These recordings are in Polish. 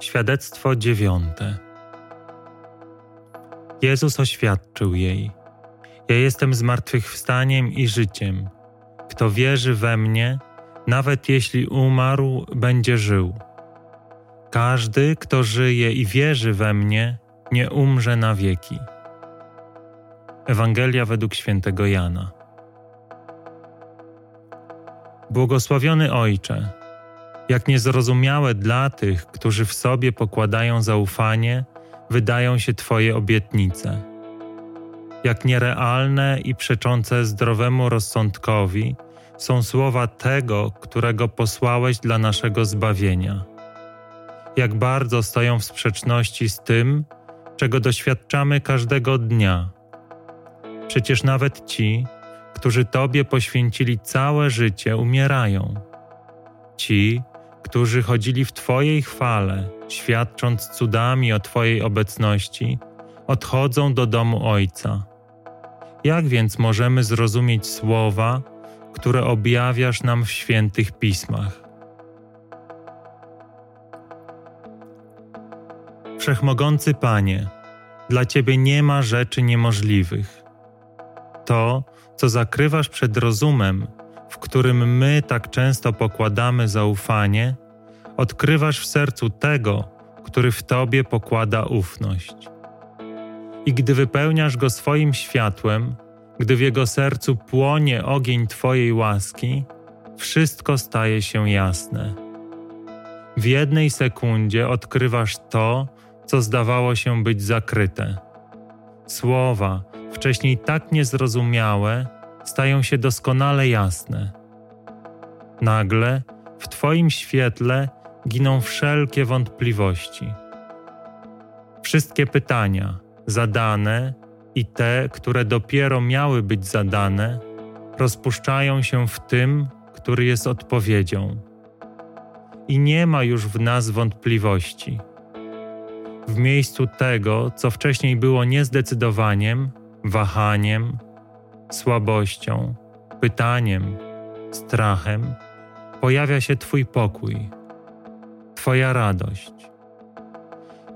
Świadectwo dziewiąte. Jezus oświadczył jej: Ja jestem zmartwychwstaniem i życiem. Kto wierzy we mnie, nawet jeśli umarł, będzie żył. Każdy, kto żyje i wierzy we mnie, nie umrze na wieki. Ewangelia według świętego Jana. Błogosławiony Ojcze, jak niezrozumiałe dla tych, którzy w sobie pokładają zaufanie, wydają się Twoje obietnice. Jak nierealne i przeczące zdrowemu rozsądkowi są słowa tego, którego posłałeś dla naszego zbawienia. Jak bardzo stoją w sprzeczności z tym, czego doświadczamy każdego dnia. Przecież nawet ci, którzy Tobie poświęcili całe życie, umierają. Ci, którzy chodzili w Twojej chwale, świadcząc cudami o Twojej obecności, odchodzą do domu Ojca. Jak więc możemy zrozumieć słowa, które objawiasz nam w świętych pismach? Wszechmogący Panie, dla Ciebie nie ma rzeczy niemożliwych. To, co zakrywasz przed rozumem, w którym my tak często pokładamy zaufanie, odkrywasz w sercu tego, który w Tobie pokłada ufność. I gdy wypełniasz go swoim światłem, gdy w jego sercu płonie ogień Twojej łaski, wszystko staje się jasne. W jednej sekundzie odkrywasz to, co zdawało się być zakryte. Słowa, wcześniej tak niezrozumiałe, stają się doskonale jasne. Nagle w Twoim świetle giną wszelkie wątpliwości. Wszystkie pytania, zadane i te, które dopiero miały być zadane, rozpuszczają się w tym, który jest odpowiedzią. I nie ma już w nas wątpliwości. W miejscu tego, co wcześniej było niezdecydowaniem, wahaniem, słabością, pytaniem, strachem, pojawia się Twój pokój, Twoja radość.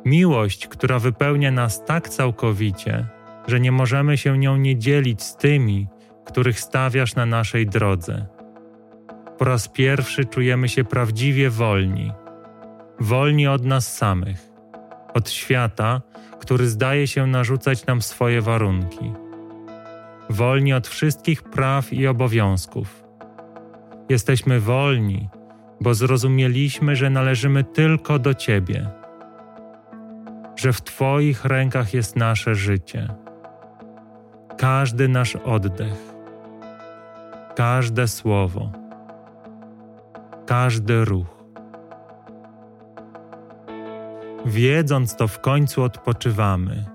Miłość, która wypełnia nas tak całkowicie, że nie możemy się nią nie dzielić z tymi, których stawiasz na naszej drodze. Po raz pierwszy czujemy się prawdziwie wolni, wolni od nas samych, od świata, który zdaje się narzucać nam swoje warunki wolni od wszystkich praw i obowiązków. Jesteśmy wolni, bo zrozumieliśmy, że należymy tylko do Ciebie, że w Twoich rękach jest nasze życie, każdy nasz oddech, każde słowo, każdy ruch. Wiedząc to, w końcu odpoczywamy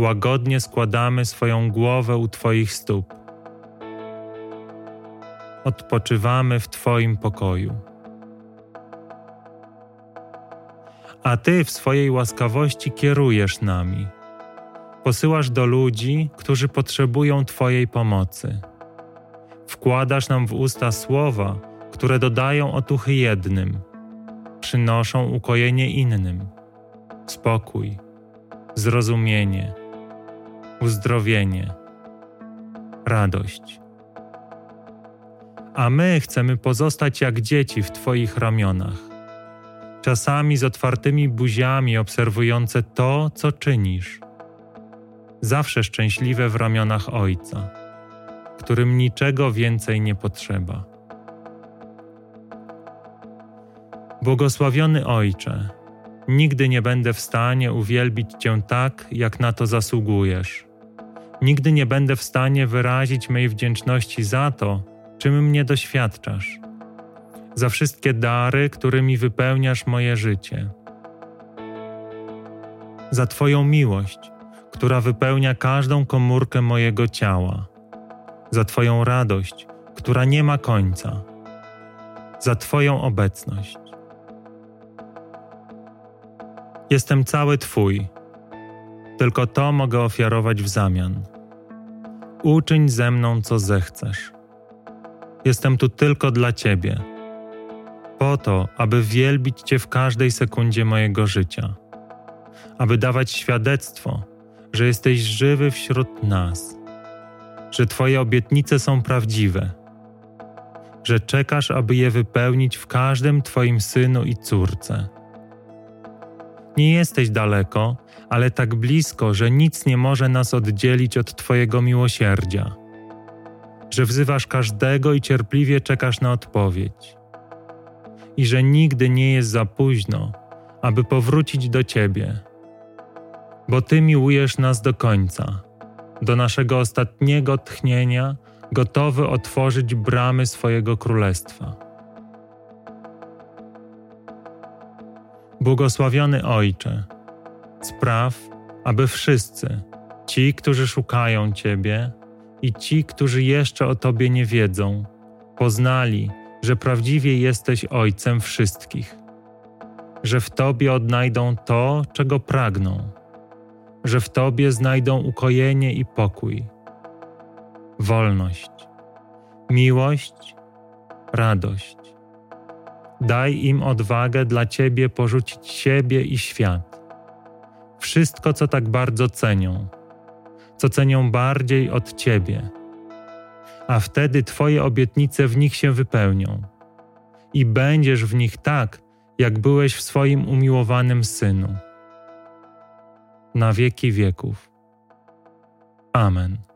łagodnie składamy swoją głowę u Twoich stóp. Odpoczywamy w Twoim pokoju. A Ty w swojej łaskawości kierujesz nami. Posyłasz do ludzi, którzy potrzebują Twojej pomocy. Wkładasz nam w usta słowa, które dodają otuchy jednym, przynoszą ukojenie innym, spokój, zrozumienie uzdrowienie, radość. A my chcemy pozostać jak dzieci w Twoich ramionach, czasami z otwartymi buziami obserwujące to, co czynisz. Zawsze szczęśliwe w ramionach Ojca, którym niczego więcej nie potrzeba. Błogosławiony Ojcze, nigdy nie będę w stanie uwielbić Cię tak, jak na to zasługujesz Nigdy nie będę w stanie wyrazić mej wdzięczności za to, czym mnie doświadczasz, za wszystkie dary, którymi wypełniasz moje życie, za Twoją miłość, która wypełnia każdą komórkę mojego ciała, za Twoją radość, która nie ma końca, za Twoją obecność. Jestem cały Twój tylko to mogę ofiarować w zamian. Uczyń ze mną, co zechcesz. Jestem tu tylko dla Ciebie. po to, aby wielbić Cię w każdej sekundzie mojego życia, aby dawać świadectwo, że jesteś żywy wśród nas, że Twoje obietnice są prawdziwe, że czekasz, aby je wypełnić w każdym Twoim synu i córce. Nie jesteś daleko, ale tak blisko, że nic nie może nas oddzielić od Twojego miłosierdzia, że wzywasz każdego i cierpliwie czekasz na odpowiedź, i że nigdy nie jest za późno, aby powrócić do Ciebie, bo Ty miłujesz nas do końca, do naszego ostatniego tchnienia, gotowy otworzyć bramy swojego królestwa. Błogosławiony Ojcze, spraw, aby wszyscy, ci, którzy szukają Ciebie i ci, którzy jeszcze o Tobie nie wiedzą, poznali, że prawdziwie jesteś Ojcem wszystkich, że w Tobie odnajdą to, czego pragną, że w Tobie znajdą ukojenie i pokój, wolność, miłość, radość. Daj im odwagę dla Ciebie porzucić siebie i świat. Wszystko, co tak bardzo cenią, co cenią bardziej od Ciebie a wtedy Twoje obietnice w nich się wypełnią. I będziesz w nich tak, jak byłeś w swoim umiłowanym synu. Na wieki wieków. Amen.